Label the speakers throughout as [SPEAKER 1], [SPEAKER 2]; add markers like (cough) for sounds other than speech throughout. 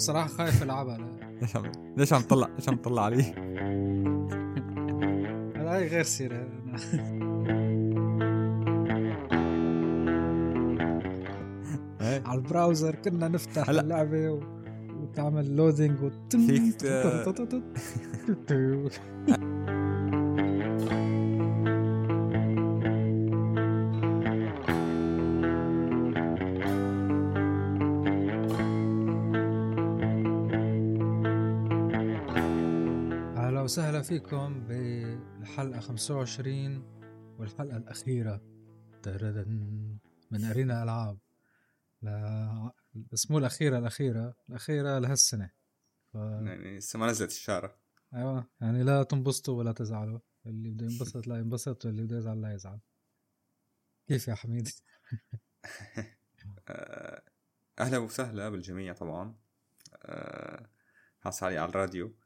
[SPEAKER 1] بصراحة خايف ألعبها
[SPEAKER 2] ليش عم ليش عم تطلع ليش عم تطلع علي؟ (laughs)
[SPEAKER 1] هلا هي غير سيرة (laughs)
[SPEAKER 2] إيه.
[SPEAKER 1] على البراوزر كنا نفتح
[SPEAKER 2] هلا.
[SPEAKER 1] اللعبة و... وتعمل لودينج وتم
[SPEAKER 2] فيك
[SPEAKER 1] فيكم بالحلقة 25 والحلقة الأخيرة. تردن من أرينا ألعاب. لا بس مو الأخيرة الأخيرة الأخيرة لهالسنة. ف...
[SPEAKER 2] يعني لسه ما نزلت الشارع
[SPEAKER 1] أيوه. يعني لا تنبسطوا ولا تزعلوا. اللي بده ينبسط لا ينبسط واللي بده يزعل لا يزعل. كيف يا حميد؟ (laughs)
[SPEAKER 2] آه، أهلا وسهلا بالجميع طبعا. حاس علي على الراديو.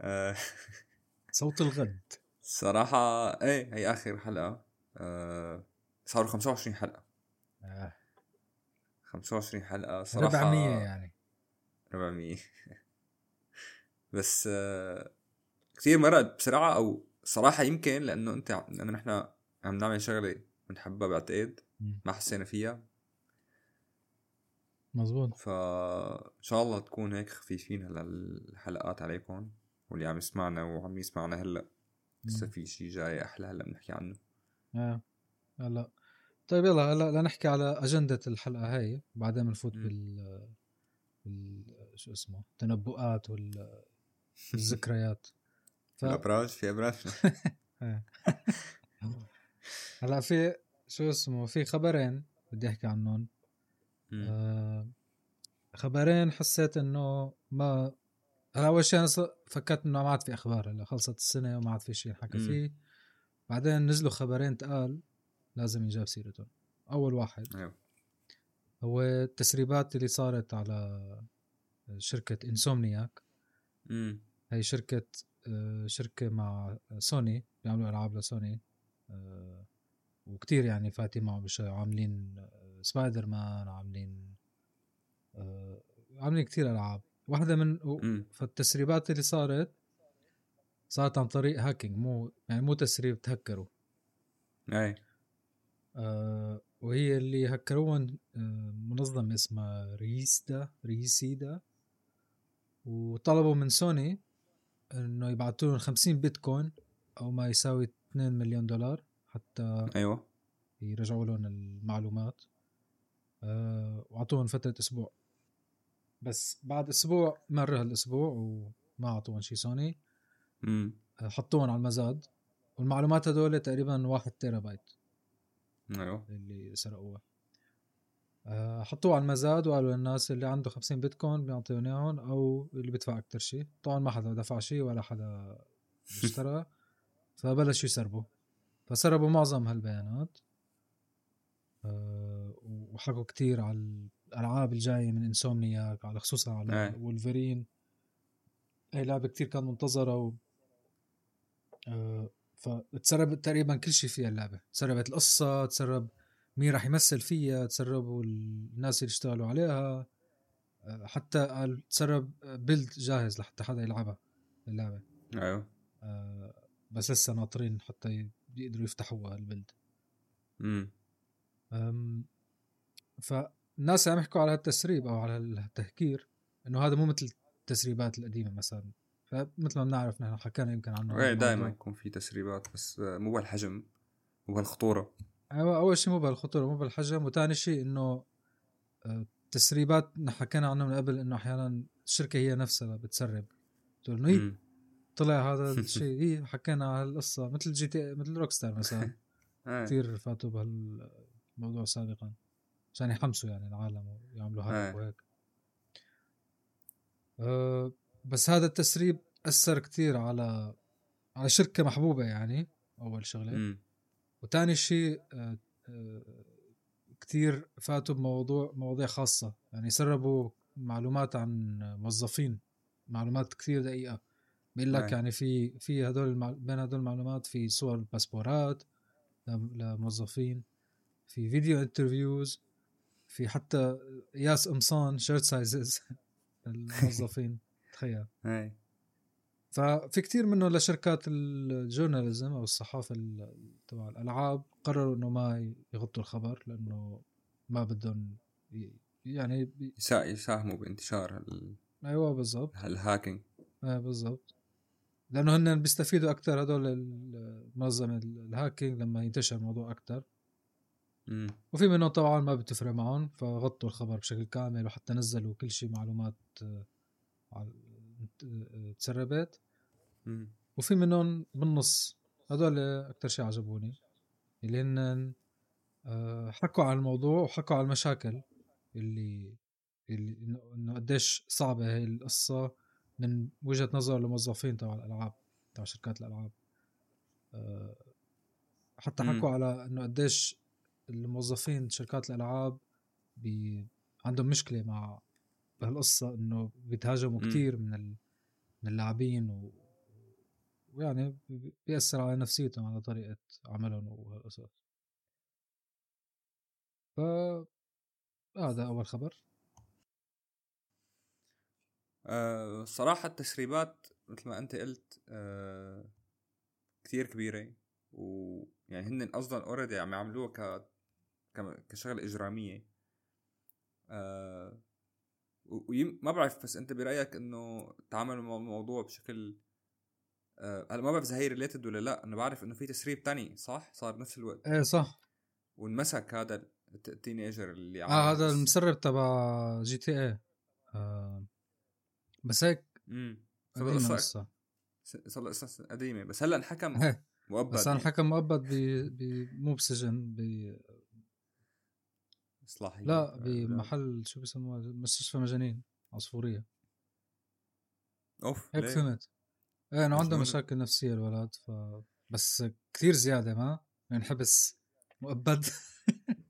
[SPEAKER 2] آه، (laughs)
[SPEAKER 1] صوت الغد.
[SPEAKER 2] صراحة إيه هي آخر حلقة. آه، صاروا 25 حلقة.
[SPEAKER 1] آه.
[SPEAKER 2] 25 حلقة صراحة.
[SPEAKER 1] 400 يعني.
[SPEAKER 2] 400 (laughs) بس آه، كثير مرق بسرعة أو صراحة يمكن لأنه أنت لأنه نحن عم نعمل شغلة بنحبها بعتقد. ما حسينا فيها.
[SPEAKER 1] مزبوط
[SPEAKER 2] فإن شاء الله تكون هيك خفيفين هلا الحلقات عليكم. واللي عم يسمعنا وعم يسمعنا هلأ لسه في شيء جاي أحلى هلأ بنحكي عنه
[SPEAKER 1] آه هلأ طيب يلا هلأ لنحكي على أجندة الحلقة هاي بعدين بنفوت. بال بال شو اسمه التنبؤات وال والذكريات ف... (laughs)
[SPEAKER 2] الأبراج في أبراج (laughs)
[SPEAKER 1] إيه. هلأ في شو اسمه في خبرين بدي أحكي عنهم. آه خبرين حسيت إنه ما هلا أول شيء فكرت إنه ما عاد في أخبار هلا خلصت السنة وما عاد في شيء نحكى
[SPEAKER 2] مم.
[SPEAKER 1] فيه. بعدين نزلوا خبرين تقال لازم ينجاب سيرتهم أول واحد
[SPEAKER 2] أيوه.
[SPEAKER 1] هو التسريبات اللي صارت على شركة إنسومنياك.
[SPEAKER 2] امم
[SPEAKER 1] هي شركة آه، شركة مع سوني بيعملوا ألعاب لسوني. آه، وكتير يعني فاتي معهم عاملين آه، سبايدر مان عاملين عاملين كتير ألعاب. واحدة من فالتسريبات اللي صارت صارت عن طريق hacking مو يعني مو تسريب تهكروا.
[SPEAKER 2] أي.
[SPEAKER 1] آه، وهي اللي هكروهم آه، منظمة اسمها Rhysida Rhysida. وطلبوا من سوني إنه يبعثوا لهم 50 بيتكوين أو ما يساوي 2 مليون دولار حتى
[SPEAKER 2] أيوه.
[SPEAKER 1] يرجعوا لهم المعلومات. آه، وأعطوهم فترة أسبوع. بس بعد أسبوع مر هالأسبوع وما اعطوهم شي سوني
[SPEAKER 2] امم
[SPEAKER 1] آه، حطوهم على المزاد. والمعلومات هدول تقريبا واحد تيرا بايت
[SPEAKER 2] أيوه.
[SPEAKER 1] اللي سرقوها آه، حطوه على المزاد وقالوا للناس اللي عنده 50 بيتكوين بيعطيهم اياهم أو اللي بيدفع أكتر شيء طبعا ما حدا دفع شيء ولا حدا (laughs) اشترى. فبلشوا يسربوا. فسربوا معظم هالبيانات. آه، وحكوا كتير على الألعاب الجاية من انسومنياك على خصوصا على
[SPEAKER 2] إيه.
[SPEAKER 1] وولفرين. هي لعبة كتير كانت منتظرة و آه، فتسربت تقريبا كل شيء فيها اللعبة. تسربت القصة تسرب مين راح يمثل فيها تسربوا الناس اللي اشتغلوا عليها. آه، حتى قال تسرب بيلد جاهز لحتى حدا يلعبها اللعبة.
[SPEAKER 2] أيوه.
[SPEAKER 1] آه، بس لسه ناطرين حتى يقدروا يفتحوها البيلد.
[SPEAKER 2] امم
[SPEAKER 1] أم، فالناس عم يحكوا على التسريب أو على التهكير إنه هذا مو مثل التسريبات القديمة مثلا. فمثل ما بنعرف نحن حكينا يمكن عنه إيه.
[SPEAKER 2] دائما يكون في تسريبات بس آه، مو بهالحجم مو
[SPEAKER 1] أيوة، أول شيء مو بهالخطورة مو بالحجم وثاني شيء إنه آه، تسريبات نحن حكينا عنه من قبل إنه أحيانا الشركة هي نفسها بتسرب. تقول إنه إيه،. طلع هذا (laughs) الشيء إيه حكينا على القصة مثل GT مثل Rockstar مثلا (laughs) كثير فاتوا بهالموضوع سابقا. عشان يحمسوا يعني العالم ويعملوا hype
[SPEAKER 2] إيه.
[SPEAKER 1] وهيك أه بس هذا التسريب أثر كثير على على شركة محبوبة يعني أول
[SPEAKER 2] شغلة
[SPEAKER 1] وثاني شيء آه، آه، كتير فاتوا بموضوع مواضيع خاصة يعني سربوا معلومات عن موظفين معلومات كثير دقيقة بيقول لك
[SPEAKER 2] أي.
[SPEAKER 1] يعني في في هدول. بين هدول المعلومات في صور باسبورات لم- لموظفين في فيديو انترفيوز في حتى قياس قمصان shirt sizes الموظفين تخيل. (laughs) ففي كتير منه لشركات ال journalism أو الصحافة ال- تبع الألعاب قرروا إنه ما يغطوا الخبر لأنه ما بدهم يعني
[SPEAKER 2] يساهموا بانتشار ال-
[SPEAKER 1] أيوه بالضبط.
[SPEAKER 2] ال
[SPEAKER 1] hacking إيه بالضبط. لأنه هن بيستفيدوا أكثر هدول المنظمة ال hacking لما ينتشر الموضوع أكثر
[SPEAKER 2] مم.
[SPEAKER 1] وفي منهم طبعا ما بتفرق معهم فغطوا الخبر بشكل كامل وحتى نزلوا كل شيء معلومات آه، آه، تسربت. وفي منهم بالنص هدول أكثر شيء عجبوني اللي هن آه، حكوا عن الموضوع وحكوا عن المشاكل اللي اللي إنه قديش صعبة هي القصة من وجهة نظر الموظفين تبع الألعاب تبع شركات الألعاب حتى. حكوا على إنه قديش الموظفين شركات الألعاب بي عندهم مشكلة مع بهالقصة إنه بيتهاجموا
[SPEAKER 2] مم.
[SPEAKER 1] كتير من ال... من اللاعبين و... ويعني بي- بيأثر على نفسيتهم على طريقة عملهم وهالقصص. ف هذا أول خبر.
[SPEAKER 2] آه الصراحة التسريبات مثل ما أنت قلت آه كثير كبيرة. ويعني هن أصلا already عم يعملوها ك كم- كشغلة إجرامية. آه ويم ما بعرف بس أنت برأيك إنه تعاملوا مع الموضوع بشكل آه هلأ ما بعرف إذا هي related ولا لأ. أنا بعرف إنه في تسريب تاني صح؟ صار بنفس الوقت.
[SPEAKER 1] إيه صح.
[SPEAKER 2] وانمسك هذا الت- ال teenager اللي عمل
[SPEAKER 1] آه هذا. المسرب تبع GTA. آه بس هيك
[SPEAKER 2] امم صار صار قديمة. بس هلأ انحكم.
[SPEAKER 1] إيه.
[SPEAKER 2] مؤبد.
[SPEAKER 1] بس. انحكم مؤبد ب... ب... مو بسجن ب...
[SPEAKER 2] إصلاحية
[SPEAKER 1] لا
[SPEAKER 2] آه،
[SPEAKER 1] بمحل شو بيسموها مستشفى مجانين عصفورية.
[SPEAKER 2] أوف
[SPEAKER 1] هيك؟ فهمت. إيه انه عنده. مشاكل نفسية الولد ف بس كثير زيادة ما يعني حبس مؤبد. (laughs)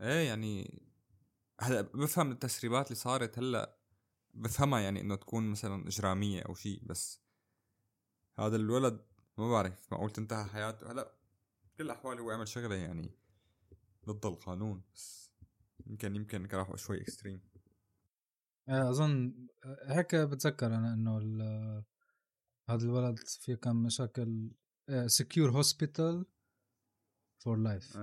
[SPEAKER 2] إيه يعني هلأ بفهم التسريبات اللي صارت هلأ بفهمها يعني إنه تكون مثلا إجرامية أو شيء بس هذا الولد ما بعرف معقول تنتهى حياته. هلأ بكل الأحوال هو عمل شغلة يعني ضد القانون بس يمكن يمكن راحوا شوي اكستريم
[SPEAKER 1] إيه، أظن هيك بتذكر أنا إنه هذا الولد فيه كان مشاكل secure hospital for
[SPEAKER 2] life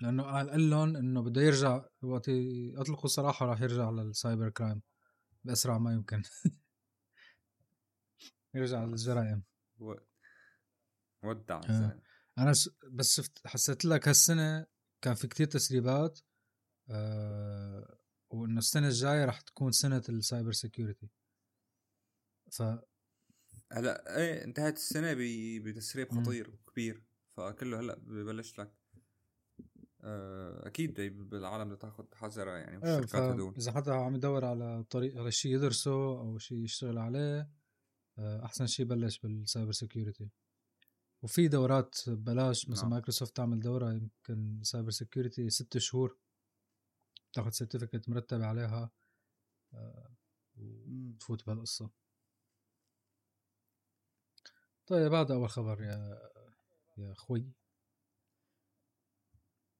[SPEAKER 1] لأنه قال قال لهم إنه بده يرجع وقت أطلقوا سراحه راح يرجع لل cyber crime بأسرع ما يمكن. (laughs) يرجع للجرائم.
[SPEAKER 2] ودع
[SPEAKER 1] أنا. بس شفت حسيت لك هالسنة كان في كتير تسريبات آه... وإنه السنة الجاية راح تكون سنة ال cyber security ف
[SPEAKER 2] هلا إيه انتهت السنة ب... بتسريب. خطير وكبير فكله هلا ببلش لك آه، أكيد بالعالم بدها تاخذ حذرها يعني
[SPEAKER 1] آه،
[SPEAKER 2] والشركات هدول
[SPEAKER 1] إذا حدا عم يدور على طريق على شيء يدرسه أو شيء يشتغل عليه آه، أحسن شيء بلش بال cyber security وفي دورات ببلاش مثلا
[SPEAKER 2] نعم.
[SPEAKER 1] مايكروسوفت تعمل دورة يمكن cyber security ست شهور تاخذ certificate مرتب عليها آه، وتفوت بهالقصة طيب هذا أول خبر يا يا أخوي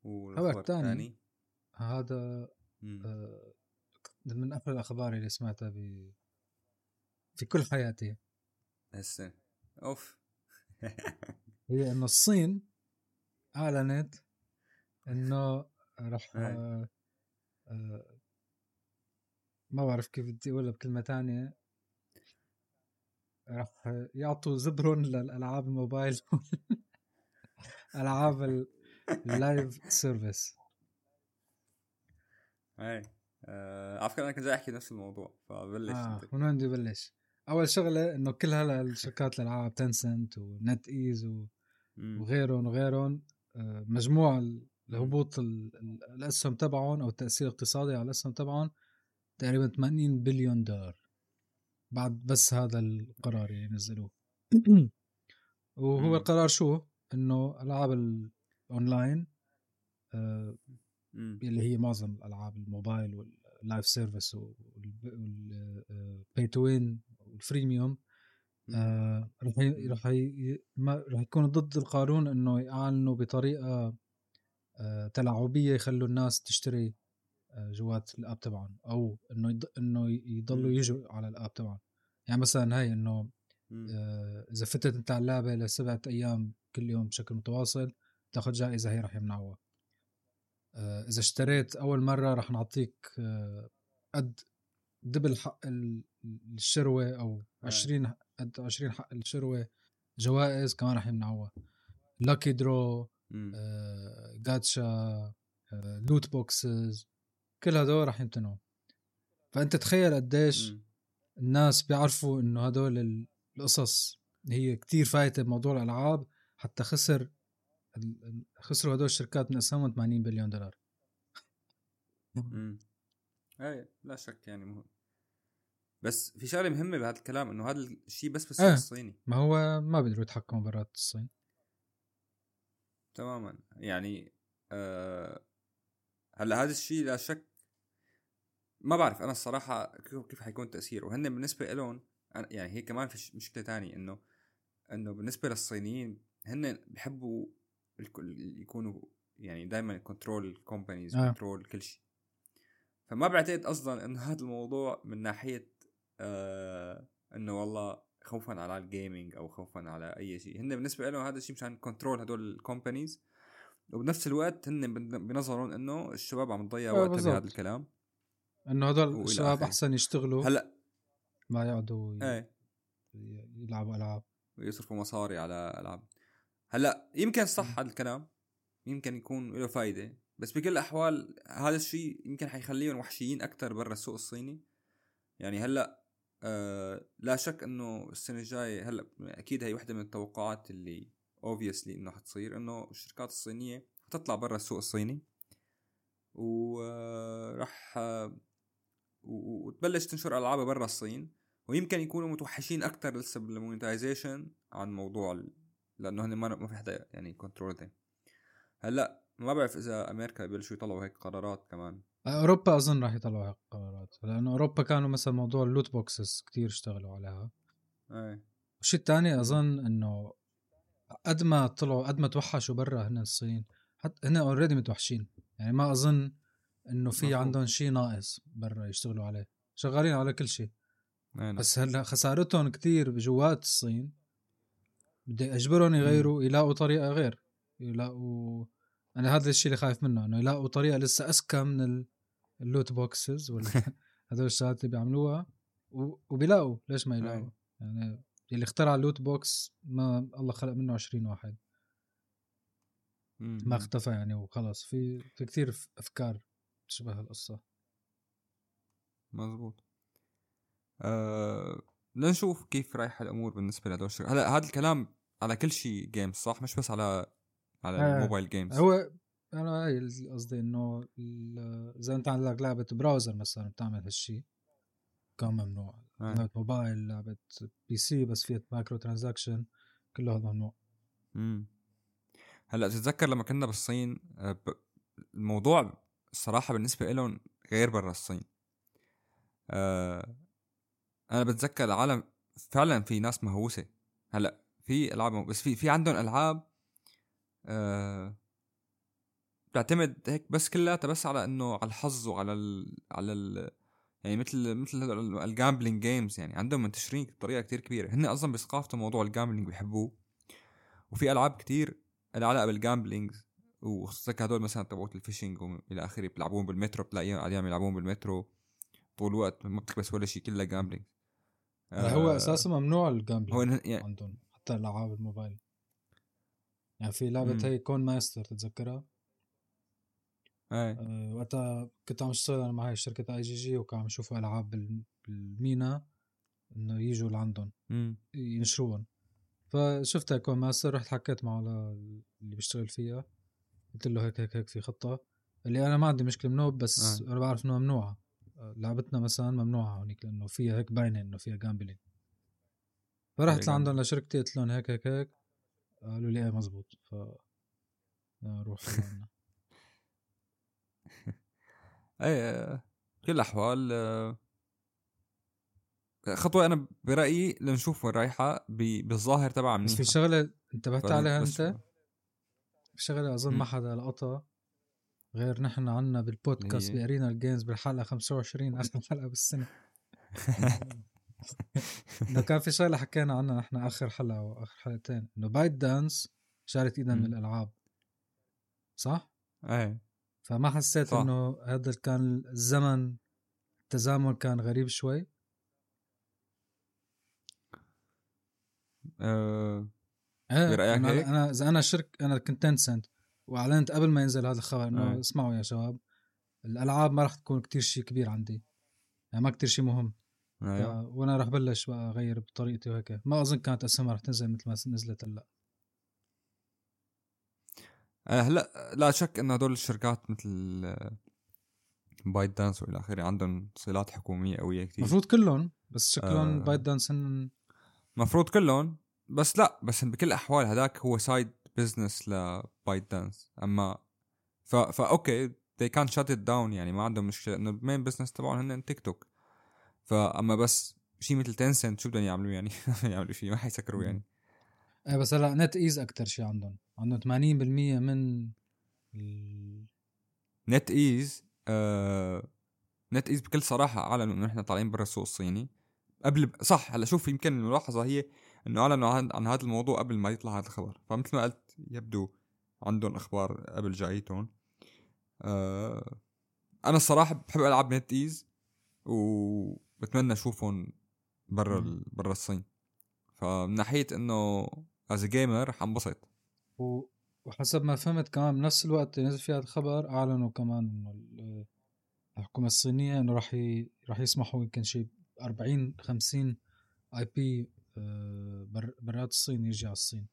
[SPEAKER 2] والخبر. الثاني
[SPEAKER 1] هذا. آه، من أحلى الأخبار اللي سمعتها ب في كل حياتي
[SPEAKER 2] هسه أوف
[SPEAKER 1] هي إنه الصين أعلنت إنه راح
[SPEAKER 2] إيه.
[SPEAKER 1] آه، آه، ما بعرف كيف بدي أقولها بكلمة تانية راح يعطوا زبرون للألعاب الموبايل (laughs) ألعاب ال- ال live
[SPEAKER 2] service إيه آه، على فكره أنا كنت جاي أحكي نفس الموضوع فبلش أنت
[SPEAKER 1] من وين بدي أبلش؟ أول شغلة إنه كل هلأ الشركات الألعاب Tencent و
[SPEAKER 2] NetEase.
[SPEAKER 1] وغيرهم وغيرهم آه، مجموع ال- الهبوط ال- ال- الأسهم تبعهم أو التأثير الاقتصادي على الأسهم تبعهم تقريبا 80 بليون دولار بعد بس هذا القرار اللي نزلوه (clears throat) وهو. القرار شو؟ إنه ألعاب الاونلاين آه،. اللي هي معظم الألعاب الموبايل وال live service وال pay to win والفريميوم آه، رح ي- رح ي- ما- رح يكونوا ضد القانون إنه يعلنوا بطريقة آه، تلاعبية يخلوا الناس تشتري آه، جوات الآب تبعهم أو إنه يض... إنه يضلوا. يجوا على الآب تبعهم يعني مثلا هاي
[SPEAKER 2] إنه.
[SPEAKER 1] آه، إذا فتت أنت على اللعبة لسبعة أيام كل يوم بشكل متواصل تاخذ جائزة هي رح يمنعوها آه، إذا اشتريت أول مرة رح نعطيك آه، قد دبل حق ال- الشروة أو
[SPEAKER 2] آه.
[SPEAKER 1] 20 قد 20 حق الشروة جوائز كمان رح يمنعوها lucky
[SPEAKER 2] draw.
[SPEAKER 1] آه، gacha loot boxes كل هدول رح يمتنعوا فأنت تخيل قديش. الناس بيعرفوا إنه هدول ال- القصص هي كتير فايتة بموضوع الألعاب حتى خسر خسروا هدول الشركات من اسهمهم 80 بليون دولار
[SPEAKER 2] إيه لا شك يعني مهم بس في شغلة مهمة بهذا الكلام إنه هذا الشيء بس بالسوق
[SPEAKER 1] إيه.
[SPEAKER 2] الصيني
[SPEAKER 1] ما هو ما بيقدروا يتحكموا برات الصين
[SPEAKER 2] تماما يعني آه هلأ هذا الشيء لا شك ما بعرف أنا الصراحة كيف كيف حيكون تأثيره وهن بالنسبة لهم يعني هي كمان في مشكلة تانية انه إنه بالنسبة للصينيين هن بحبوا يكونوا يعني دائما control companies
[SPEAKER 1] آه.
[SPEAKER 2] control كل شيء فما بعتقد أصلا إنه هذا الموضوع من ناحية آه إنه والله خوفا على ال gaming أو خوفا على أي شيء. هن بالنسبة لهم هذا الشيء مشان control هدول ال companies وبنفس الوقت هن بن- بنظرهم إنه الشباب عم تضيع
[SPEAKER 1] آه،
[SPEAKER 2] وقتها
[SPEAKER 1] بالضبط.
[SPEAKER 2] بهذا الكلام.
[SPEAKER 1] إنه هدول الشباب. أحسن يشتغلوا.
[SPEAKER 2] هلأ.
[SPEAKER 1] ما يقعدوا ي-
[SPEAKER 2] إيه.
[SPEAKER 1] يلعبوا ألعاب.
[SPEAKER 2] ويصرفوا مصاري على ألعاب. هلأ يمكن صح هذا الكلام. يمكن يكون له فايدة. بس بكل الأحوال هذا الشيء يمكن حيخليهم وحشيين أكثر برا السوق الصيني. يعني هلأ آه لا شك إنه السنة الجاية هلأ أكيد هي وحدة من التوقعات اللي اوبviously إنه حتصير إنه الشركات الصينية حتطلع برا السوق الصيني. وراح وتبلش تنشر العابها برا الصين. ويمكن يكونوا متوحشين أكثر لسه بال monetization عن موضوع. لأنه هن ما في حدا يعني control هلأ ما بعرف إذا أمريكا ببلشوا يطلعوا هيك قرارات كمان.
[SPEAKER 1] أوروبا أظن راح يطلعوا قرارات لأنه أوروبا كانوا مثلا موضوع ال loot boxes كتير اشتغلوا عليها.
[SPEAKER 2] إيه
[SPEAKER 1] والشيء الثاني أظن إنه قد ما طلعوا قد ما توحشوا برا هن الصين حتى هن already متوحشين. يعني ما أظن إنه في. عندهم شيء ناقص برا يشتغلوا عليه. شغالين على كل شيء
[SPEAKER 2] إيه
[SPEAKER 1] بس هلا خسارتهم كتير بجوات الصين. بدي أجبرهم يغيروا يلاقوا طريقة غير. يلاقوا أنا هذا الشيء اللي خايف منه إنه يلاقوا طريقة لسه أذكى من ال- ال loot boxes ولا (laughs) هذول الشغلات اللي بيعملوها وبيلاقوا ليش ما يلاقوا. يعني اللي اخترع ال loot box ما الله خلق منه 20 واحد. ما اختفى يعني وخلص في في كثير أفكار تشبه القصة
[SPEAKER 2] مزبوط آه... لنشوف كيف رايحه الأمور بالنسبة لهدول هلا هذا الكلام على كل شيء games صح؟ مش بس على على
[SPEAKER 1] آه.
[SPEAKER 2] ال
[SPEAKER 1] mobile games هو أنا قصدي إنه إذا أنت عندك لعبة browser مثلا بتعمل هالشيء كان ممنوع
[SPEAKER 2] آه.
[SPEAKER 1] لعبة موبايل لعبة PC بس فيها micro transaction كله هذا ممنوع
[SPEAKER 2] امم هلأ تتذكر لما كنا بالصين آه،. الموضوع الصراحه بالنسبة لهم غير برا الصين آه... أنا بتذكر العالم فعلا في ناس مهووسة هلأ في ألعاب بس في في عندهم ألعاب آه... بتعتمد هيك بس كلياتها بس على إنه على الحظ وعلى ال... على ال... يعني مثل مثل ال gambling games يعني عندهم منتشرين بطريقة كتير كبيرة. هن أصلا بثقافتهم موضوع ال gambling بيحبوه. وفي ألعاب كتير لها علاقه بال gambling وخصوصا هدول مثلا تبعوت ال fishing والى آخره بيلعبون بالمترو بتلاقيهم أيام يلعبون بالمترو طول الوقت ما بتكبس ولا شيء كلها gambling
[SPEAKER 1] آه هو أساسا ممنوع ال
[SPEAKER 2] gambling هو يعني
[SPEAKER 1] عندهم حتى العاب الموبايل. يعني في
[SPEAKER 2] لعبة.
[SPEAKER 1] هي Coin Master تتذكرها؟
[SPEAKER 2] إيه.
[SPEAKER 1] أه وقتها كنت عم اشتغل أنا مع هاي شركة IGG وكان عم يشوفوا ألعاب بال- بال MENA إنه يجوا لعندهم ينشروهم. فشفتها Coin Master رحت حكيت معه اللي بيشتغل فيها. قلت له هيك هيك هيك في خطة. اللي أنا ما عندي مشكلة منه بس
[SPEAKER 2] آه.
[SPEAKER 1] أنا بعرف إنه ممنوعة. آه، لعبتنا مثلا ممنوعة هونيك لأنه فيها هيك باينة إنه فيها gambling فرحت لعندهم لشركتي قلت لهم هيك هيك هيك. قالوا لي إيه مزبوط. ف روح (laughs)
[SPEAKER 2] إيه كل الأحوال آه، خطوة أنا برأيي لنشوف وين رايحة بالظاهر تبعها
[SPEAKER 1] بس في شغلة انتبهت
[SPEAKER 2] فل-
[SPEAKER 1] عليها أنت في شغلة
[SPEAKER 2] أظن.
[SPEAKER 1] ما حدا لقطها غير نحن عنا بالبودكاست
[SPEAKER 2] هي.
[SPEAKER 1] بأرينا الجيمز بالحلقة 25 (laughs) آخر حلقة بالسنة إنه كان في شغلة حكينا عنها نحن آخر حلقة أو آخر حلقتين إنه بايت دانس شالت إيدها من. الألعاب صح؟
[SPEAKER 2] إيه
[SPEAKER 1] فما حسيت
[SPEAKER 2] صح.
[SPEAKER 1] إنه هذا كان الزمن التزامن كان غريب شوي.
[SPEAKER 2] آه
[SPEAKER 1] إيه
[SPEAKER 2] برأيك
[SPEAKER 1] أنا
[SPEAKER 2] هيك؟
[SPEAKER 1] أنا إذا أنا شرك أنا كنت تنسنت وأعلنت قبل ما ينزل هذا الخبر إنه
[SPEAKER 2] إيه.
[SPEAKER 1] اسمعوا يا شباب الألعاب ما راح تكون كتير شيء كبير عندي. يعني ما كتير شيء مهم. ف- وأنا راح بلش بقى أغير بطريقتي وهيك. ما أظن كانت اسمها راح تنزل مثل ما نزلت
[SPEAKER 2] هلأ. هلا لا شك انه هدول الشركات مثل آه، ByteDance وإلى آخره عندهم صلات حكومية قوية كثير
[SPEAKER 1] المفروض كلهم بس شكلهم
[SPEAKER 2] آه.
[SPEAKER 1] ByteDance هن
[SPEAKER 2] مفروض كلهم بس لا بس بكل الأحوال هذاك هو side business ل ByteDance أما ف فا okay they can't shut it down يعني ما عندهم مشكلة إنه ال main business تبعهم هن تيك توك فاما بس شيء مثل Tencent شو بدهم يعملوا يعني؟ (laughs) يعملوا شيء ما حيسكروا يعني.
[SPEAKER 1] إيه بس هلا NetEase أكثر شيء عندهم. عندهم 80% من ال...
[SPEAKER 2] NetEase آه NetEase بكل صراحة اعلنوا إنه إحنا طالعين برا السوق الصيني. قبل صح هلا شوف يمكن الملاحظة هي إنه أعلنوا عن, عن هذا الموضوع قبل ما يطلع هذا الخبر. فمثل ما قلت يبدو عندهم أخبار قبل جايتهم. آه أنا الصراحة بحب ألعب NetEase وبتمنى أشوفهم برا ال- برا الصين. فمن ناحية إنه as gamer حنبسط.
[SPEAKER 1] وحسب ما فهمت كمان بنفس الوقت اللي نزل فيه هذا الخبر أعلنوا كمان إنه ال- الحكومة الصينية إنه راح ي... راح يسمحوا يمكن شيء 40 50 IP بر... برات الصين يجي على الصين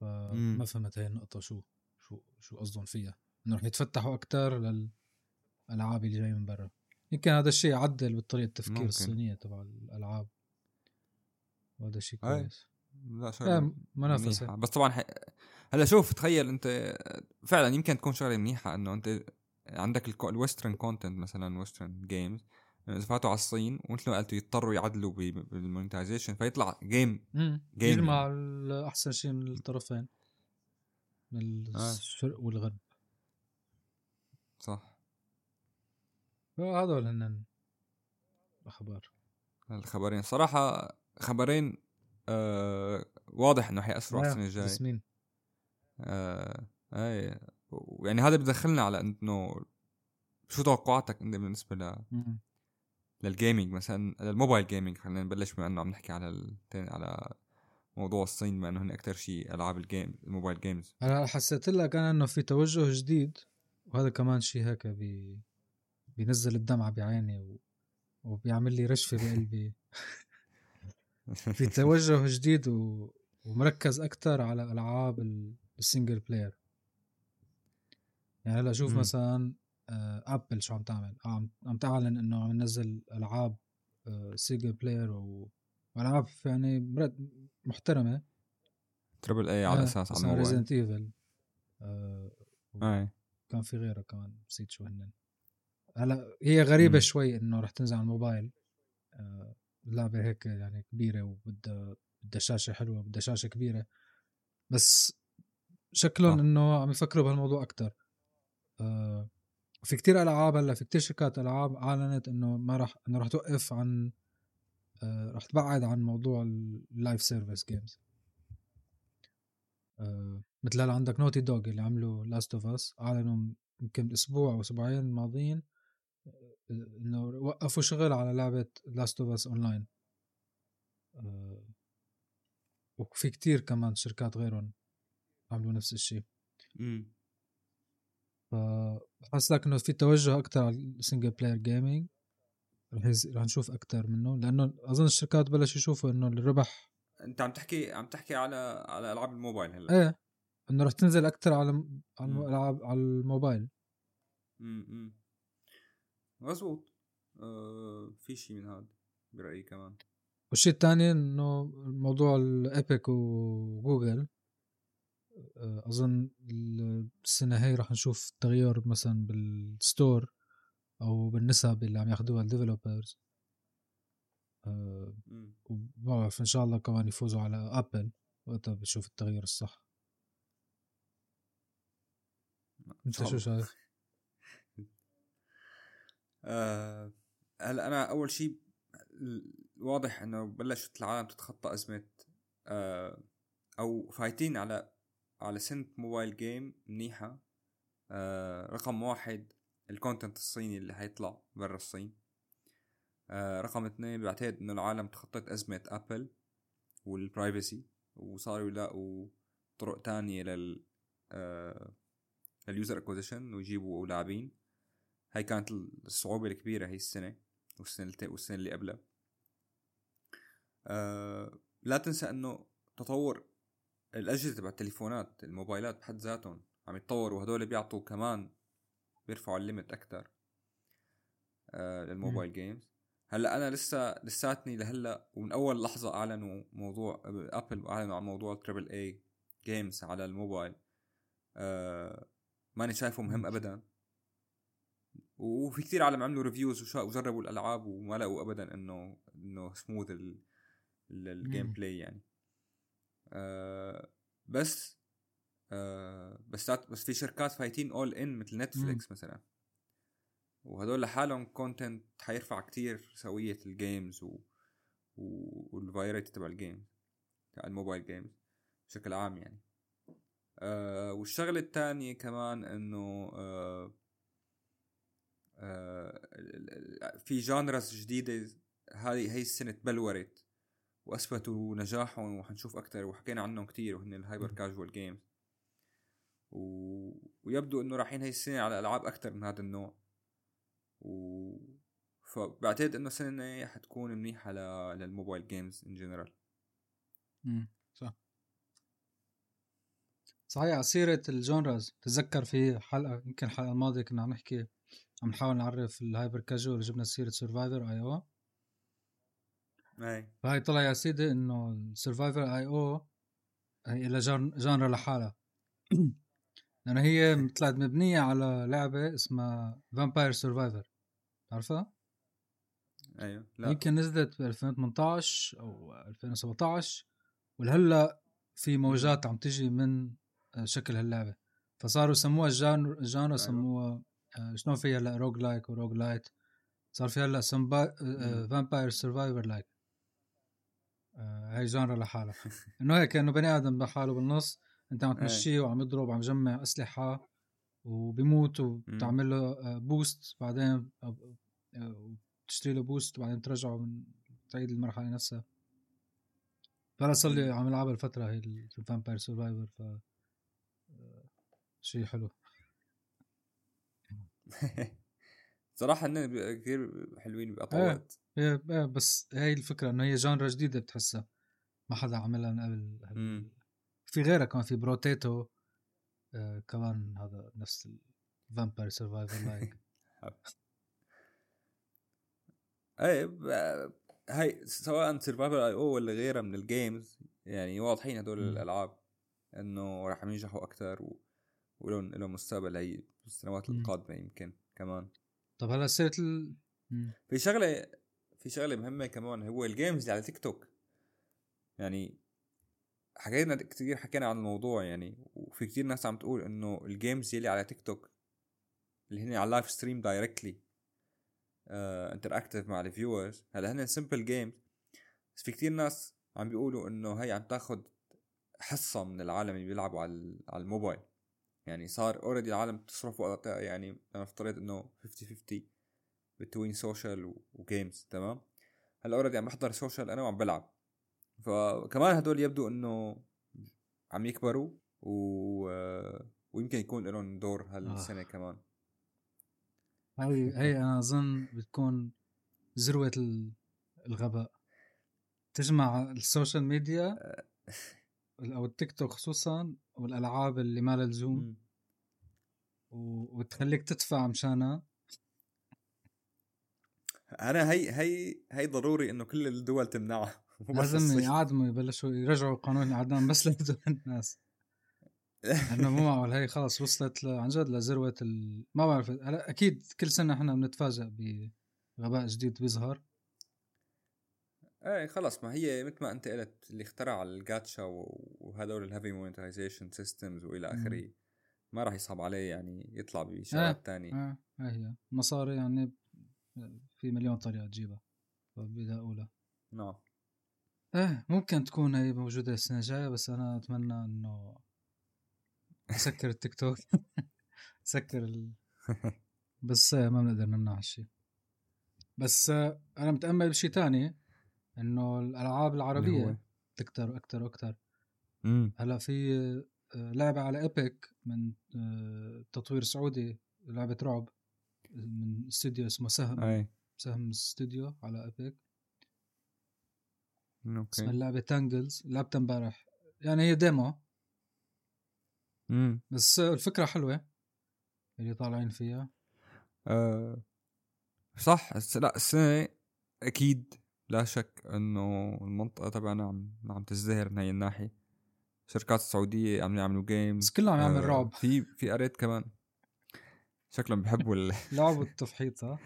[SPEAKER 1] فما. فهمت هاي النقطة شو شو شو قصدهم فيها إنه رح يتفتحوا أكثر للالعاب اللي جاي من برا يمكن هذا الشيء يعدل بطريقة التفكير
[SPEAKER 2] ممكن.
[SPEAKER 1] الصينية تبع الألعاب وهذا شيء. كويس
[SPEAKER 2] لا شغلة
[SPEAKER 1] منافسة
[SPEAKER 2] منيحة. بس طبعا ح... هلا شوف تخيل أنت فعلا يمكن تكون شغلة منيحة إنه أنت عندك ال western content مثلا western games اذا فاتوا على الصين ومثل ما قلتوا يضطروا يعدلوا بال monetization فيطلع
[SPEAKER 1] game
[SPEAKER 2] Gaming.
[SPEAKER 1] يجمع احسن شيء من الطرفين من
[SPEAKER 2] آه.
[SPEAKER 1] الشرق والغرب
[SPEAKER 2] صح
[SPEAKER 1] هذول هن الأخبار
[SPEAKER 2] الخبرين صراحة خبرين آه واضح إنه حيأثروا على السنة الجاية.
[SPEAKER 1] جسمين
[SPEAKER 2] آه أي يعني هذا بدخلنا على إنه شو توقعاتك أنت بالنسبة ل.
[SPEAKER 1] لل
[SPEAKER 2] gaming مثلا لل mobile gaming خلينا نبلش بما إنه عم نحكي على التاني على موضوع الصين بما إنه هن أكثر شيء ألعاب ال game ال
[SPEAKER 1] mobile games أنا حسيت لك أنا إنه في توجه جديد وهذا كمان شيء هيك بي بينزل الدمعة بعيني و... وبيعمل لي رجفة بقلبي. (laughs) في (laughs) توجه جديد و... ومركز أكتر على ألعاب ال- ال single player يعني هلا شوف. مثلا آه، Apple شو عم تعمل؟ عم عم تعلن إنه عم ننزل ألعاب single player. والعاب يعني محترمة.
[SPEAKER 2] triple A على أساس على الموبايل
[SPEAKER 1] Resident Evil
[SPEAKER 2] أي.
[SPEAKER 1] كان في غيره كمان نسيت شو هن. هلا هي غريبة
[SPEAKER 2] مم.
[SPEAKER 1] شوي إنه رح تنزل على الموبايل. آه، لعبه هيك يعني كبيرة وبدها بدها شاشة حلوة بدها شاشة كبيرة. بس شكلهم
[SPEAKER 2] صح.
[SPEAKER 1] إنه عم يفكروا بهالموضوع أكثر آه في كتير ألعاب هلأ في كتير شركات ألعاب أعلنت إنه ما راح إنه راح توقف عن آه راح تبعد عن موضوع ال live service games آه مثل هلأ عندك Naughty Dog اللي عملوا Last of Us أعلنوا يمكن أسبوع أو أسبوعين الماضيين آه، إنه وقفوا شغل على لعبة Last of Us Online وفي كتير كمان شركات غيرهم عملوا نفس الشيء. فبحس لك إنه في توجه أكثر على ال single player gaming رح يز... رح نشوف أكثر منه لأنه أظن الشركات بلشوا يشوفوا إنه الربح
[SPEAKER 2] أنت عم تحكي عم تحكي على على ألعاب الموبايل هلأ.
[SPEAKER 1] إيه إنه رح تنزل أكثر على على
[SPEAKER 2] مم.
[SPEAKER 1] الألعاب على الموبايل.
[SPEAKER 2] امم مزبوط آه في شيء من هذا برأيي كمان.
[SPEAKER 1] والشيء الثاني إنه موضوع ال Epic و Google. آه، أظن السنة هي رح نشوف تغير مثلا بال store أو بالنسب اللي عم ياخذوها ال developers
[SPEAKER 2] مم.
[SPEAKER 1] وما بعرف إن شاء الله كمان يفوزوا على Apple وقتها بشوف التغير الصح. أنت شو شايف؟
[SPEAKER 2] آه هلا أنا أول شيء واضح إنه بلشت العالم تتخطى أزمة آه أو فايتين على على سنة mobile game منيحة. آه رقم واحد ال content الصيني اللي حيطلع برا الصين. آه رقم اثنين بعتقد إنه العالم تخطت أزمة Apple وال privacy وصاروا يلاقوا طرق تانية لل آه لل user acquisition ويجيبوا لاعبين. هاي كانت الصعوبة الكبيرة هي السنة والسنة والسنة اللي قبلها. آه لا تنسى إنه تطور الأجهزة تبع التليفونات الموبايلات بحد ذاتهم عم يتطوروا وهدول بيعطوا كمان بيرفعوا ال limit أكثر آه لل mobile games هلأ أنا لسه لساتني لهلأ ومن أول لحظة أعلنوا موضوع Apple أعلنوا عن موضوع triple A games على الموبايل. آه ماني شايفه مهم ابدا. وفي كثير عالم عملوا reviews وجربوا الألعاب وما لقوا ابدا انه إنه smooth ال gameplay يعني. آه بس آه بس بس في شركات فايتين all in مثل Netflix مثلا. وهدول لحالهم content حيرفع كتير سوية ال games و... و... وال variety تبع ال games ال mobile games بشكل عام يعني. آه والشغلة الثانية كمان إنه آه في genres جديدة هاي هي السنة تبلورت وأثبتوا نجاحهم وحنشوف أكثر وحكينا عنهم كثير وهن ال hyper casual games و... ويبدو إنه رايحين هي السنة على ألعاب أكثر من هذا النوع. و فبعتقد إنه السنة حتكون منيحة ل... لل mobile games in general
[SPEAKER 1] امم صح. صحيح على سيرة ال genres تذكر في حلقة يمكن الحلقة الماضية كنا عم نحكي عم نحاول نعرف ال hyper casual جبنا سيرة Survivor.io.
[SPEAKER 2] أي.
[SPEAKER 1] فهي طلع يا سيدي إنه ال Survivor.io هي لها genre لحالها. (clears throat) لأنه هي طلعت مبنية على لعبة اسمها Vampire Survivor بتعرفها؟
[SPEAKER 2] أيوه لا.
[SPEAKER 1] يمكن نزلت ب 2018 أو 2017 ولهلأ في موجات عم تجي من شكل هاللعبة. فصاروا سموها ال genre ال genre أيوة. سموها شلون في هلأ roguelike و roguelite صار في هلأ Vampire Survivor like هاي genre لحالها إنه هيك إنه بني آدم بحاله بالنص أنت عم تمشيه وعم يضرب وعم يجمع أسلحة وبيموت وبتعمل له boost بعدين بتشتري له boost وبعدين ترجعه من تعيد المرحلة نفسها. فانا صار لي عم العبها الفترة هي ال Vampire Survivor ف شيء حلو. (laughs)
[SPEAKER 2] صراحة هن كثير حلوين
[SPEAKER 1] باطوات إيه إيه بس هي الفكرة إنه هي genre جديدة بتحسها. ما حدا عملها من قبل في غيرها كمان في Brotato آه كمان هذا نفس ال Vampire Survivor
[SPEAKER 2] like إيه هاي سواء Survivor.io ولا غيرها من ال games يعني واضحين هدول الألعاب إنه راح ينجحوا أكثر و... ولهم لهم مستقبل هي السنوات القادمة يمكن كمان.
[SPEAKER 1] طب هلا سيره ال...
[SPEAKER 2] في شغلة في شغلة مهمة كمان هو ال games اللي على تيك توك يعني حكينا كثير حكينا عن الموضوع يعني وفي كثير ناس عم تقول إنه ال games يلي على تيك توك اللي هن على ال live stream directly interactive مع ال viewers هلا هن simple games بس في كثير ناس عم بيقولوا إنه هي عم تاخذ حصة من العالم اللي بيلعبوا على على الموبايل. يعني صار already العالم تصرف وقت يعني أنا افترض إنه 50 50 between social و games تمام؟ هلأ already عم بحضر social أنا وعم بلعب. فكمان هدول يبدو إنه عم يكبروا و... ويمكن يكون لهم دور هالسنة آه. كمان.
[SPEAKER 1] هاي هي أنا أظن بتكون ذروة الغباء. تجمع ال social media أو التيك توك خصوصا والألعاب اللي ما لها لزوم. وتخليك تدفع مشانها.
[SPEAKER 2] أنا هي هي هي ضروري إنه كل الدول تمنعها. (laughs)
[SPEAKER 1] لازم يعاودوا يبلشوا يرجعوا قانون الاعدام بس لهدول الناس. (laughs) انه مو معقول. هي خلص وصلت عن جد لذروة ال... ما بعرف. أكيد كل سنة إحنا بنتفاجئ بغباء جديد بيظهر.
[SPEAKER 2] إيه خلص ما هي مثل ما أنت قلت اللي اخترع الجاتشا وهدول ال heavy monetization systems وإلى آخره ما راح يصعب عليه يعني يطلع بشغلات تانية.
[SPEAKER 1] آه هاي هي. مصاري يعني في مليون طريقة تجيبها فبدها أو لا
[SPEAKER 2] نعم.
[SPEAKER 1] إيه ممكن تكون هي موجودة السنة الجاية بس أنا أتمنى إنه سكر التيك توك. (laughs) سكر ال... (laughs) بس ما بنقدر نمنع هالشيء بس أنا متأمل بشيء تاني. إنه الألعاب العربية تكتر وأكثر وأكثر هلأ في آه، لعبة على Epic من آه، تطوير سعودي لعبة رعب من استوديو اسمه سهم.
[SPEAKER 2] أي.
[SPEAKER 1] سهم استوديو على Epic
[SPEAKER 2] okay.
[SPEAKER 1] اسمها اللعبة تانجلز لعبتها امبارح. يعني هي demo
[SPEAKER 2] امم
[SPEAKER 1] بس الفكرة حلوة اللي طالعين فيها.
[SPEAKER 2] أه صح. لا السنة أكيد لا شك أنه المنطقة تبعنا عم عم تزدهر من هي الناحية. الشركات السعودية عم يعملوا games
[SPEAKER 1] بس كله عم يعمل
[SPEAKER 2] آه
[SPEAKER 1] رعب.
[SPEAKER 2] في في قريت كمان. شكلهم بحبوا ال... (laughs)
[SPEAKER 1] لعب التفحيط ها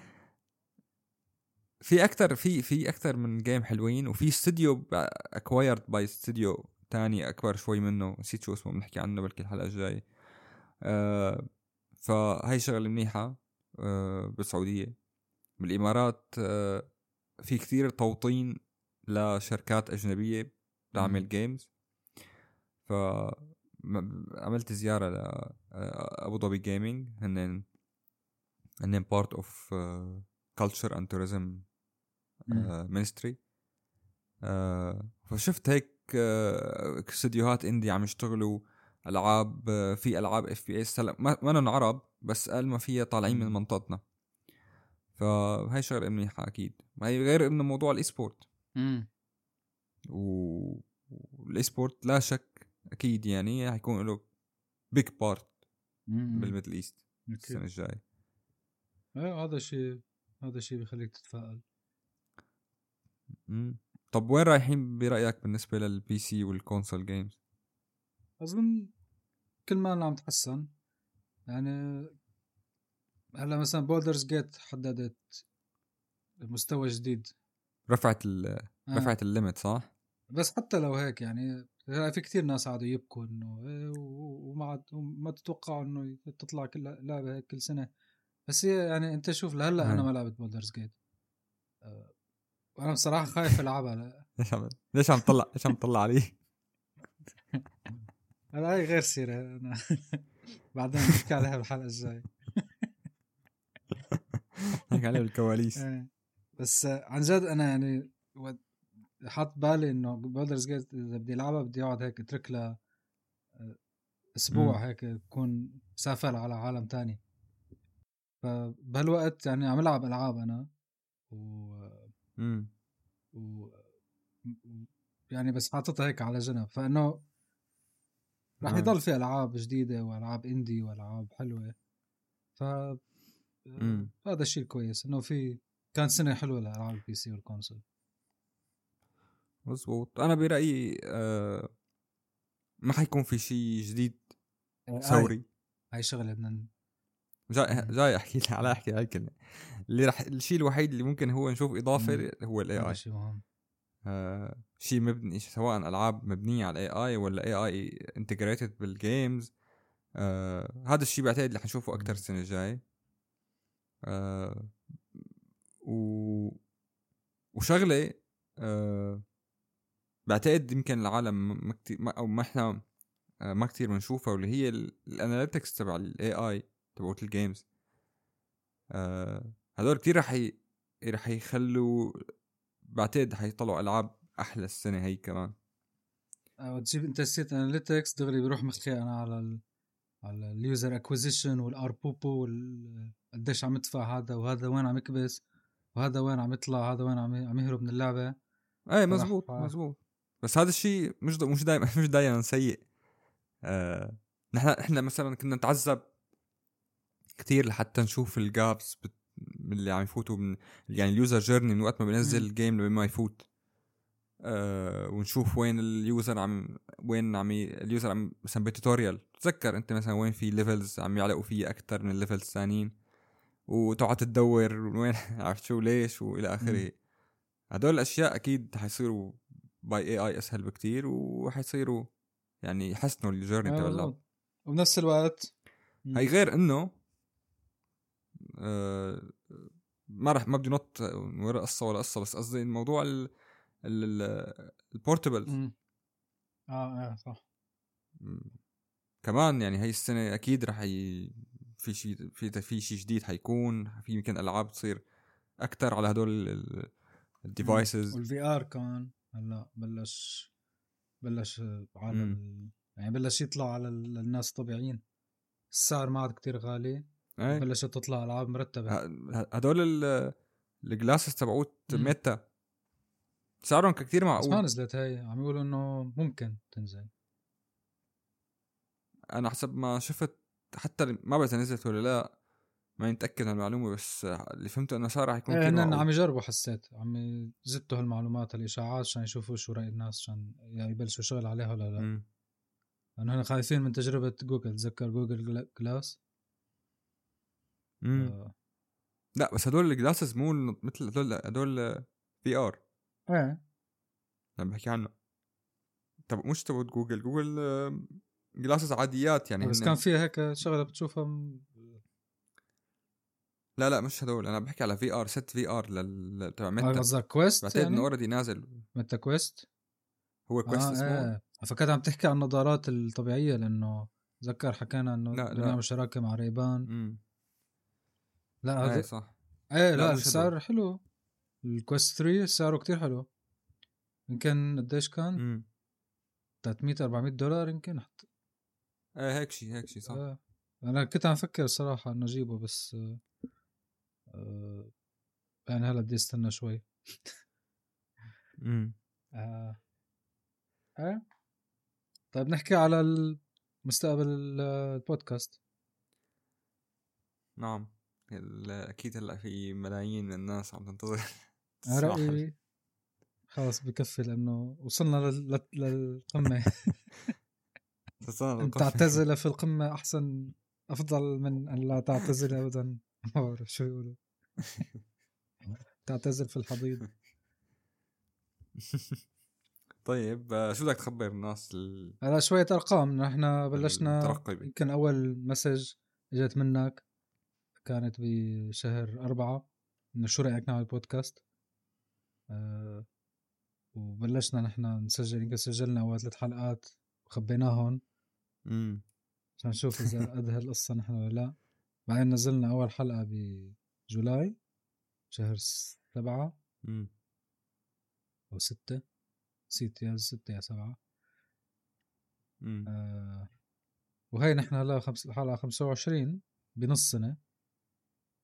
[SPEAKER 2] في أكثر في في أكثر من game حلوين وفي استوديو acquired by استوديو تاني أكبر شوي منه. نسيت شو اسمه بنحكي عنه بلكي الحلقة الجاية. آه فهي شغلة منيحة آه بالسعودية. بالإمارات في كثير توطين لشركات أجنبية تعمل games ف عملت زيارة لابو ظبي Gaming هن هن part of culture and tourism ministry فشفت هيك uh, استديوهات indie عم يشتغلوا ألعاب uh, في ألعاب FPS هلا ما بعرف بس قال ما فيها طالعين من منطقتنا. فهي شغلة منيحة أكيد. ما هي غير إنه موضوع ال e-sport و وال e-sport لا شك أكيد يعني حيكون له big part بال Middle East السنة
[SPEAKER 1] الجاية. إيه هذا شيء هذا شيء بيخليك تتفائل.
[SPEAKER 2] مم. طب وين رايحين برأيك بالنسبة لل PC وال console
[SPEAKER 1] games أظن كل ما عم تحسن. يعني هلا مثلا Baldur's Gate حددت مستوى جديد
[SPEAKER 2] رفعت ال آه. رفعت ال limit صح؟
[SPEAKER 1] بس حتى لو هيك يعني في كثير ناس قعدوا يبكوا إنه إيه وما ما تتوقعوا إنه تطلع كل لعبة هيك كل سنة بس هي يعني أنت شوف لهلأ أنا ما لعبت Baldur's Gate وأنا بصراحة خايف ألعبها (laughs)
[SPEAKER 2] ليش عم ليش عم تطلع ليش عم تطلع علي؟ (laughs)
[SPEAKER 1] هلا هي غير سيرة أنا (laughs) بعدين نحكي عليها بالحلقة الجاية
[SPEAKER 2] نحكي عليها بالكواليس (laughs)
[SPEAKER 1] إيه. بس عن جد أنا يعني حاط بالي إنه بولدرز جيت إذا بدي ألعبها بدي أقعد هيك أترك لها آه، أسبوع م. هيك اكون سافر على عالم تاني فبهالوقت يعني عم ألعب ألعاب أنا و. و... يعني بس حاططها هيك على جنب فإنه راح يضل في ألعاب جديدة وألعاب indie وألعاب حلوة ف هذا الشيء الكويس إنه في كانت سنة حلوة لالعاب ال PC وال console.
[SPEAKER 2] مزبوط. أنا برأيي آه ما حيكون في شيء جديد آه، ثوري.
[SPEAKER 1] هاي شغلة بدنا
[SPEAKER 2] جاي جاي أحكي على أحكي هاي الكلمة اللي رح الشيء الوحيد اللي ممكن هو نشوف إضافة هو ال AI
[SPEAKER 1] شيء مهم.
[SPEAKER 2] آه شيء مبني سواء ألعاب مبنية على ال AI ولا AI integrated بال games آه هذا الشيء بعتقد اللي حنشوفه أكثر السنة الجاية. آه و وشغلة آه بعتقد يمكن العالم ما كتير ما أو ما إحنا آه، ما كتير بنشوفها واللي هي ال analytics تبع ال AI تبعت ال games آه هدول كتير رح ي... رح يخلوا بعتقد حيطلعوا ألعاب أحلى السنة هي كمان.
[SPEAKER 1] أو تجيب أنت نسيت analytics دغري بيروح مخي أنا على ال... على ال user acquisition وال ARPPU قديش عم يدفع هذا وهذا وين عم يكبس وهذا وين عم يطلع هذا وين عم عم يهرب من اللعبة.
[SPEAKER 2] إيه مزبوط مزبوط. بس هذا الشيء مش مش دائما (laughs) مش دائما سيء. آه نحن إحنا مثلا كنا نتعذب كثير لحتى نشوف ال gaps من اللي عم يفوتوا من يعني ال user journey من وقت ما بينزل ال game لما ما يفوت. آه ونشوف وين ال user عم وين عم ي... ال user عم مثلا بال tutorial تذكر أنت مثلا وين في levels عم يعلقوا فيه أكثر من ال levels الثانيين وتقعد تدور وين (laughs) عرفت شو ليش وإلى آخره. هدول الأشياء أكيد حيصيروا by AI أسهل بكتير وحيصيروا يعني يحسنوا ال journey تبع اللعب
[SPEAKER 1] وبنفس الوقت.
[SPEAKER 2] هي غير إنه آه ما رح ما بدي نط ورا قصه ولا قصة بس قصدي الموضوع ال ال ال
[SPEAKER 1] portable. آه آه صح.
[SPEAKER 2] كمان يعني هي السنة أكيد رح ي... في شيء في في شيء جديد حيكون في يمكن ألعاب تصير أكثر على هدول ال
[SPEAKER 1] devices وال VR كمان هلا بلش بلش عالم. ال- يعني بلش يطلع على ال- الناس الطبيعيين السعر ما عاد كتير غالي
[SPEAKER 2] إيه.
[SPEAKER 1] بلشت تطلع ألعاب
[SPEAKER 2] مرتبة. هدول ال- ال glasses
[SPEAKER 1] تبعوت.
[SPEAKER 2] Meta. سعرهم كتير
[SPEAKER 1] بس ما
[SPEAKER 2] معقول
[SPEAKER 1] نزلت هي عم يقولوا إنه ممكن تنزل.
[SPEAKER 2] أنا حسب ما شفت حتى ما بعرف نزلت ولا لا ما متأكد من المعلومة بس اللي فهمته إنه سعرها حيكون
[SPEAKER 1] إيه
[SPEAKER 2] كتير
[SPEAKER 1] هن عم يجربوا حسيت عم يزتوا هالمعلومات الإشاعات عشان يشوفوا شو رأي الناس عشان يبلشوا شغل عليها ولا لا. لأنه هن خايفين من تجربة جوجل. تذكر Google gla- glass؟
[SPEAKER 2] مم.
[SPEAKER 1] آه.
[SPEAKER 2] لا بس هدول ال glasses مو مثل هدول هدول VR.
[SPEAKER 1] إيه.
[SPEAKER 2] عم بحكي عنه. طب مش تبعت Google؟ Google glasses عاديات يعني
[SPEAKER 1] بس كان فيها هيك شغلة بتشوفها م-
[SPEAKER 2] لا لا مش هدول. أنا بحكي على VR set VR لل تبع
[SPEAKER 1] آه،
[SPEAKER 2] Meta
[SPEAKER 1] قصدك Quest
[SPEAKER 2] بعتقد
[SPEAKER 1] يعني؟
[SPEAKER 2] إنه already نازل.
[SPEAKER 1] Meta Quest
[SPEAKER 2] هو Quest
[SPEAKER 1] آه
[SPEAKER 2] اسمه.
[SPEAKER 1] إيه. فكنت عم تحكي عن النظارات الطبيعية لأنه تذكر حكينا إنه
[SPEAKER 2] لا، لا.
[SPEAKER 1] شراكه مع
[SPEAKER 2] Ray-Ban
[SPEAKER 1] لا
[SPEAKER 2] إيه
[SPEAKER 1] هذا
[SPEAKER 2] صح.
[SPEAKER 1] إيه
[SPEAKER 2] لا،
[SPEAKER 1] لا, السعر حلو. الكويست 3 سعره كتير حلو. يمكن قديش كان؟
[SPEAKER 2] امم
[SPEAKER 1] 300 400 دولار يمكن. حتى
[SPEAKER 2] إيه هيك شيء هيك شيء صح
[SPEAKER 1] آه. أنا كنت عم فكر صراحة إنه أجيبه بس آه. آه. يعني هلا بدي استنى شوي
[SPEAKER 2] امم (laughs)
[SPEAKER 1] آه. آه. طيب نحكي على مستقبل ال- البودكاست
[SPEAKER 2] نعم أكيد هلأ في ملايين من الناس عم تنتظر (laughs)
[SPEAKER 1] رأيي خلاص بكفي لأنه وصلنا لل- (laughs) لل- للقمة
[SPEAKER 2] تصنع
[SPEAKER 1] أن تعتزل في القمة أحسن أفضل من أن لا تعتزل أبدا. (laughs) ما بعرف شو يقولوا. (laughs) تعتزل في الحضيض. (laughs)
[SPEAKER 2] طيب آه، شو بدك تخبر الناس ال-
[SPEAKER 1] هلا شوية أرقام. نحن بلشنا يمكن أول مسج إجت منك كانت بشهر أربعة إنه شو رأيك نعمل بودكاست أه وبلشنا نحن نسجل يمكن سجلنا أول ثلاث حلقات وخبيناهم
[SPEAKER 2] امم
[SPEAKER 1] عشان نشوف إذا قد هالقصه نحن ولا لا. بعدين نزلنا أول حلقة بجولاي شهر سبعة.
[SPEAKER 2] امم
[SPEAKER 1] أو ستة. نسيت يا ستة يا سبعة.
[SPEAKER 2] امم
[SPEAKER 1] آه وهي نحن هلا خمس حلقة خمسة وعشرين بنص سنة.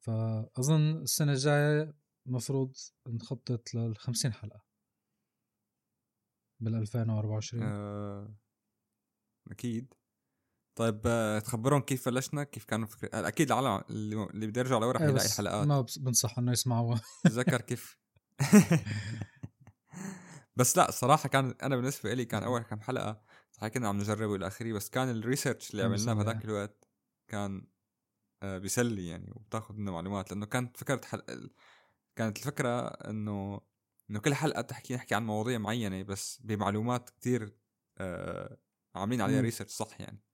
[SPEAKER 1] فأظن السنة الجاية المفروض نخطط للخمسين حلقة. بال 2024
[SPEAKER 2] آه، أكيد. طيب آه، تخبرهم كيف بلشنا كيف كانوا هلا أكيد العالم اللي, بده يرجع لورا
[SPEAKER 1] إيه
[SPEAKER 2] حيلاقي
[SPEAKER 1] بس
[SPEAKER 2] حلقات
[SPEAKER 1] ما بنصح إنه يسمعوها
[SPEAKER 2] تذكر كيف؟ (laughs) بس لا الصراحة كان أنا بالنسبة لي كان أول كم حلقة صحيح كنا عم نجرب إلى آخره بس كان الريسيرش اللي عملناه بهذاك الوقت كان آه، بيسلي يعني وبتاخذ منه معلومات لأنه كانت فكرة حل... كانت الفكرة إنه إنه كل حلقة تحكي نحكي عن مواضيع معينة بس بمعلومات كتير آه عاملين عليها. research صح يعني.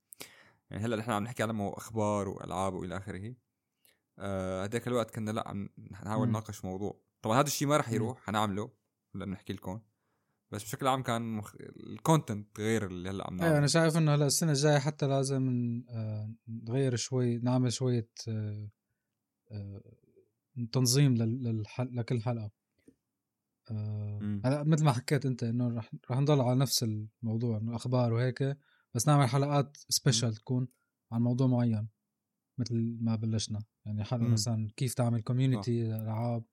[SPEAKER 2] يعني هلأ نحن عم نحكي على أخبار وألعاب وإلى آخره آه، هداك الوقت كنا لأ عم نحاول. نناقش موضوع طبعا هذا الشيء ما رح. يروح حنعمله هلا بنحكي لكم بس بشكل عام كان مخ... ال content غير اللي هلأ عم
[SPEAKER 1] إيه أنا
[SPEAKER 2] نعمله
[SPEAKER 1] شايف إنه هلأ السنة الجاية حتى لازم آه، نغير شوي نعمل شوية آه، آه، تنظيم لل- للحل... لكل حلقة آه،. هلأ مثل ما حكيت أنت إنه رح رح نضل على نفس الموضوع إنه أخبار وهيك بس نعمل حلقات special تكون عن موضوع معين مثل ما بلشنا يعني
[SPEAKER 2] حلقة.
[SPEAKER 1] مثلا كيف تعمل community العاب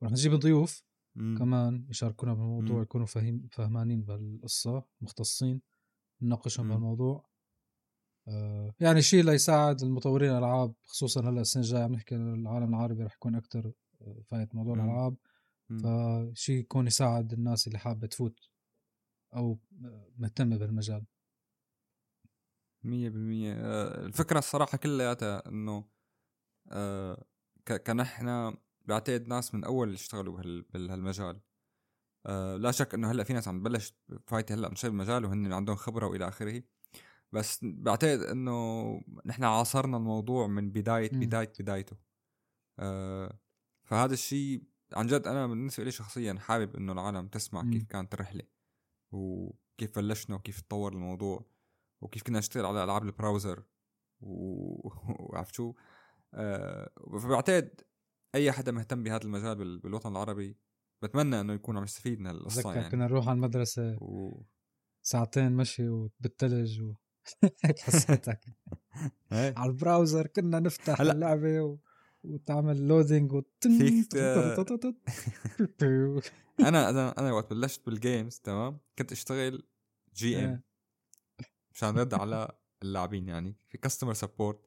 [SPEAKER 1] ورح نجيب ضيوف. كمان يشاركونا بالموضوع
[SPEAKER 2] مم.
[SPEAKER 1] يكونوا فاهم فهمانين بالقصة مختصين نناقشهم. بالموضوع آه يعني شيء ليساعد المطورين الألعاب خصوصا هلأ السنة الجاية عم نحكي العالم العربي رح يكون أكثر فايت موضوع
[SPEAKER 2] مم. الألعاب.
[SPEAKER 1] فشيء يكون يساعد الناس اللي حابة تفوت أو مهتمة بالمجال
[SPEAKER 2] مية بالمية. آه، الفكرة الصراحة كلياتها إنه آه، كنحنا بعتقد ناس من أول اللي اشتغلوا بهال- بهالمجال. آه، لا شك إنه هلأ في ناس عم تبلش فايتة هلأ من شغل المجال وهن عندهم خبرة وإلى آخره. بس بعتقد إنه نحن عاصرنا الموضوع من بداية
[SPEAKER 1] مم.
[SPEAKER 2] بداية بدايته. آه فهذا الشيء عن جد أنا بالنسبة لي شخصيا حابب إنه العالم تسمع. كيف كانت الرحلة وكيف بلشنا وكيف تطور الموضوع. وكيف كنا نشتغل على ألعاب البراوزر و- وعرفت شو آه فبعتقد أي حدا مهتم بهذا المجال بال- بالوطن العربي بتمنى إنه يكون عم يستفيد من القصة
[SPEAKER 1] بتذكر
[SPEAKER 2] يعني.
[SPEAKER 1] كنا نروح على المدرسة
[SPEAKER 2] و...
[SPEAKER 1] ساعتين مشي وبالثلج و هيك (laughs) حسيتك.
[SPEAKER 2] إيه.
[SPEAKER 1] على ال browser كنا نفتح
[SPEAKER 2] هلا-
[SPEAKER 1] اللعبة و... وتعمل loading وتن
[SPEAKER 2] فيك ت- (laughs) أنا أنا أنا وقت بلشت بال games تمام؟ كنت أشتغل GM. مشان رد على اللاعبين يعني في customer support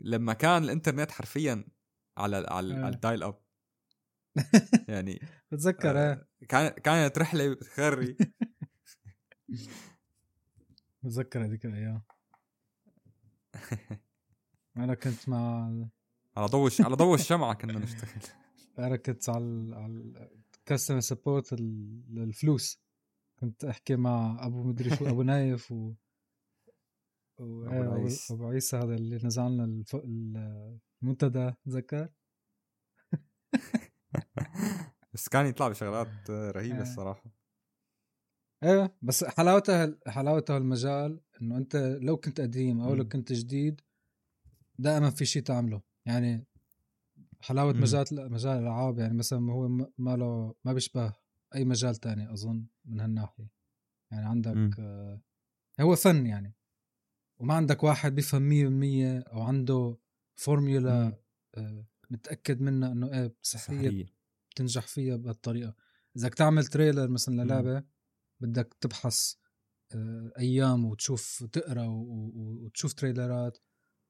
[SPEAKER 2] لما كان الإنترنت حرفيا على على,
[SPEAKER 1] آه.
[SPEAKER 2] على ال dial up يعني
[SPEAKER 1] بتذكر
[SPEAKER 2] آه،
[SPEAKER 1] إيه
[SPEAKER 2] كان كانت رحلة بتخري (laughs)
[SPEAKER 1] بتذكر هذيك الأيام. (laughs) أنا كنت مع
[SPEAKER 2] على ضوء على ضوء الشمعة كنا نشتغل. (laughs)
[SPEAKER 1] أنا كنت على على الكاستمر سبورت للفلوس. كنت أحكي مع أبو مدري شو أبو نايف و
[SPEAKER 2] أبو
[SPEAKER 1] عيسى هذا اللي نزلنا الف... المنتدى تذكر (laughs)
[SPEAKER 2] بس كان يطلع بشغلات رهيبة
[SPEAKER 1] آه.
[SPEAKER 2] الصراحة
[SPEAKER 1] إيه بس حلاوتها حلاوتها المجال إنه أنت لو كنت قديم أو لو. كنت جديد دائما في شيء تعمله يعني
[SPEAKER 2] حلاوة.
[SPEAKER 1] مجال مجال الألعاب يعني مثلا هو ما له ما بيشبه أي مجال تاني أظن من هالناحية يعني عندك. آه هو فن يعني وما عندك واحد بيفهم مية بالمية أو عنده فورميولا. آه متأكد منها إنه إيه سحريه
[SPEAKER 2] سحريه
[SPEAKER 1] بتنجح فيها بهالطريقة إذا بدك تعمل تريلر مثلا. للعبة بدك تبحث آه، أيام وتشوف تقرأ وتشوف تريلرات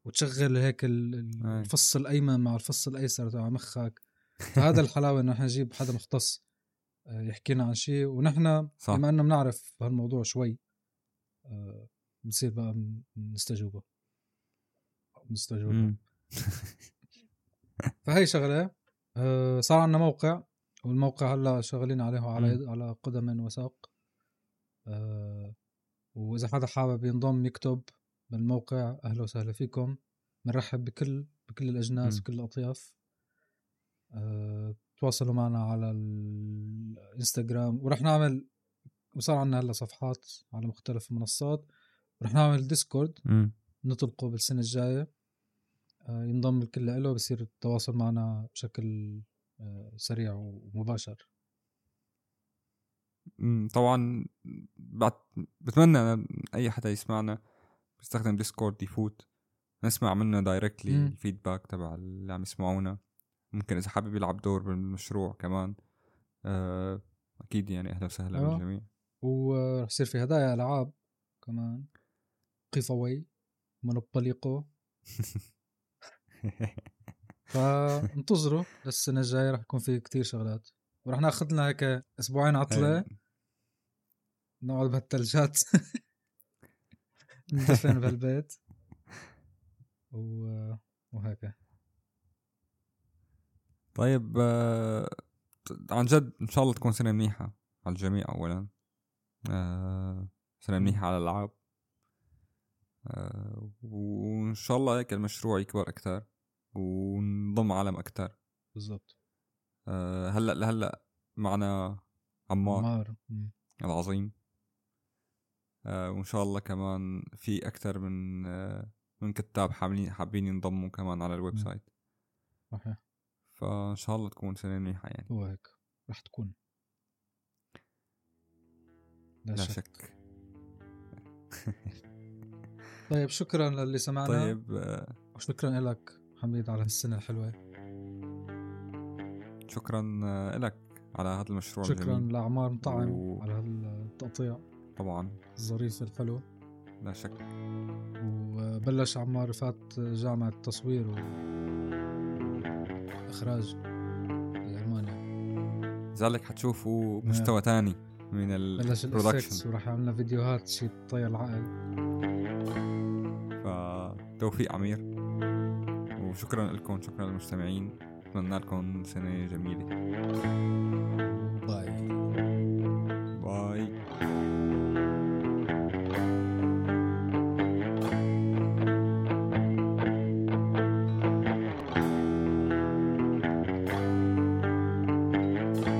[SPEAKER 1] وتشغل هيك. الفص الأيمن مع الفص الأيسر تبع مخك فهذا الحلاوة إنه إحنا نجيب حدا مختص آه، يحكي لنا عن شيء ونحن. بما إنه بنعرف هالموضوع شوي بنصير بقى نستجوبه نستجوبه. فهي شغلة آه، صار عندنا موقع والموقع هلأ شغالين عليه على
[SPEAKER 2] مم.
[SPEAKER 1] على قدم وساق. آه، وإذا حدا حابب ينضم يكتب بالموقع أهلا وسهلا فيكم. بنرحب بكل بكل
[SPEAKER 2] الأجناس.
[SPEAKER 1] وكل الأطياف. آه، تواصلوا معنا على الإنستغرام. ورح نعمل وصار عندنا هلأ صفحات على مختلف المنصات. ورح نعمل Discord
[SPEAKER 2] مم.
[SPEAKER 1] نطلقه بالسنة الجاية. آه، ينضم الكل له بصير التواصل معنا بشكل آه، سريع ومباشر.
[SPEAKER 2] طبعا بعد بتمنى أنا أي حدا يسمعنا بيستخدم Discord يفوت. نسمع منه directly.
[SPEAKER 1] ال
[SPEAKER 2] feedback تبع اللي عم يسمعونا. ممكن إذا حابب يلعب دور بالمشروع كمان. آه، أكيد يعني أهلا وسهلا. بالجميع.
[SPEAKER 1] ورح يصير في هدايا ألعاب كمان. قيف اواي مونوبوليقو (laughs) فانتظروا للسنه الجاية رح يكون في كتير شغلات. ورح ناخذ لنا هيك أسبوعين عطلة. نقعد بهالثلجات (laughs) ندفن بهالبيت. و... وهيك.
[SPEAKER 2] طيب آه، عن جد إن شاء الله تكون سنة منيحة على الجميع اولا. آه، سنة منيحة على الالعاب وإن شاء الله هيك المشروع يكبر أكثر ونضم عالم أكثر
[SPEAKER 1] بالضبط.
[SPEAKER 2] آه، هلأ لهلأ معنا عمار
[SPEAKER 1] عمار.
[SPEAKER 2] العظيم. آه، وإن شاء الله كمان في أكثر من آه، من كتاب حابين حابين ينضموا كمان على ال
[SPEAKER 1] web.
[SPEAKER 2] site.
[SPEAKER 1] صحيح.
[SPEAKER 2] فإن شاء الله تكون سنة منيحه يعني.
[SPEAKER 1] هو هيك رح تكون. لا,
[SPEAKER 2] لا
[SPEAKER 1] شك.
[SPEAKER 2] شك. (laughs)
[SPEAKER 1] طيب شكرا للي سمعنا.
[SPEAKER 2] طيب آه،
[SPEAKER 1] وشكرا لك حميد على هالسنه الحلوة.
[SPEAKER 2] شكرا آه، لك على هذا المشروع
[SPEAKER 1] شكرا
[SPEAKER 2] الجميل.
[SPEAKER 1] لعمار مطعم
[SPEAKER 2] و-
[SPEAKER 1] على هالتقطيع.
[SPEAKER 2] طبعا.
[SPEAKER 1] الظريف الحلو.
[SPEAKER 2] لا شك.
[SPEAKER 1] وبلش عمار فات جامعة تصوير وإخراج بألمانيا
[SPEAKER 2] لذلك حتشوفوا مستوى تاني من
[SPEAKER 1] بلش
[SPEAKER 2] البرودكشن
[SPEAKER 1] وراح يعمل لنا فيديوهات شي تطير العقل.
[SPEAKER 2] فتوفيق عمير. وشكرا لكم شكرا للمستمعين. اتمنى لكم سنة جميلة.
[SPEAKER 1] باي.
[SPEAKER 2] باي.